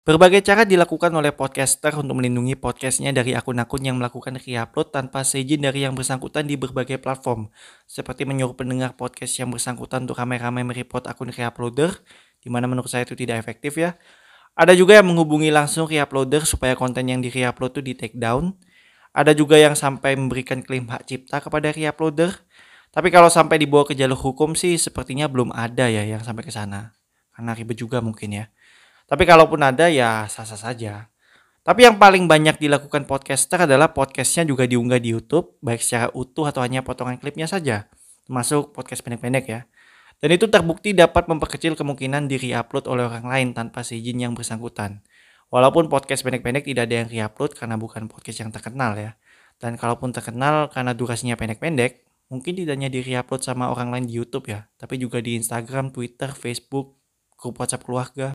Berbagai cara dilakukan oleh podcaster untuk melindungi podcastnya dari akun-akun yang melakukan re-upload tanpa seizin dari yang bersangkutan di berbagai platform, seperti menyuruh pendengar podcast yang bersangkutan untuk ramai-ramai mereport akun re-uploader, di mana menurut saya itu tidak efektif ya. Ada juga yang menghubungi langsung re-uploader supaya konten yang di re-upload itu di take down. Ada juga yang sampai memberikan klaim hak cipta kepada re-uploader. Tapi kalau sampai dibawa ke jalur hukum sih sepertinya belum ada ya yang sampai ke sana. Karena ribet juga mungkin ya. Tapi kalaupun ada ya sah-sah saja. Tapi yang paling banyak dilakukan podcaster adalah podcastnya juga diunggah di YouTube, baik secara utuh atau hanya potongan klipnya saja, termasuk podcast pendek-pendek ya. Dan itu terbukti dapat memperkecil kemungkinan di re-upload oleh orang lain tanpa seizin yang bersangkutan. Walaupun podcast pendek-pendek tidak ada yang re-upload karena bukan podcast yang terkenal ya. Dan kalaupun terkenal karena durasinya pendek-pendek, mungkin tidak hanya di re-upload sama orang lain di YouTube ya, tapi juga di Instagram, Twitter, Facebook, grup WhatsApp keluarga,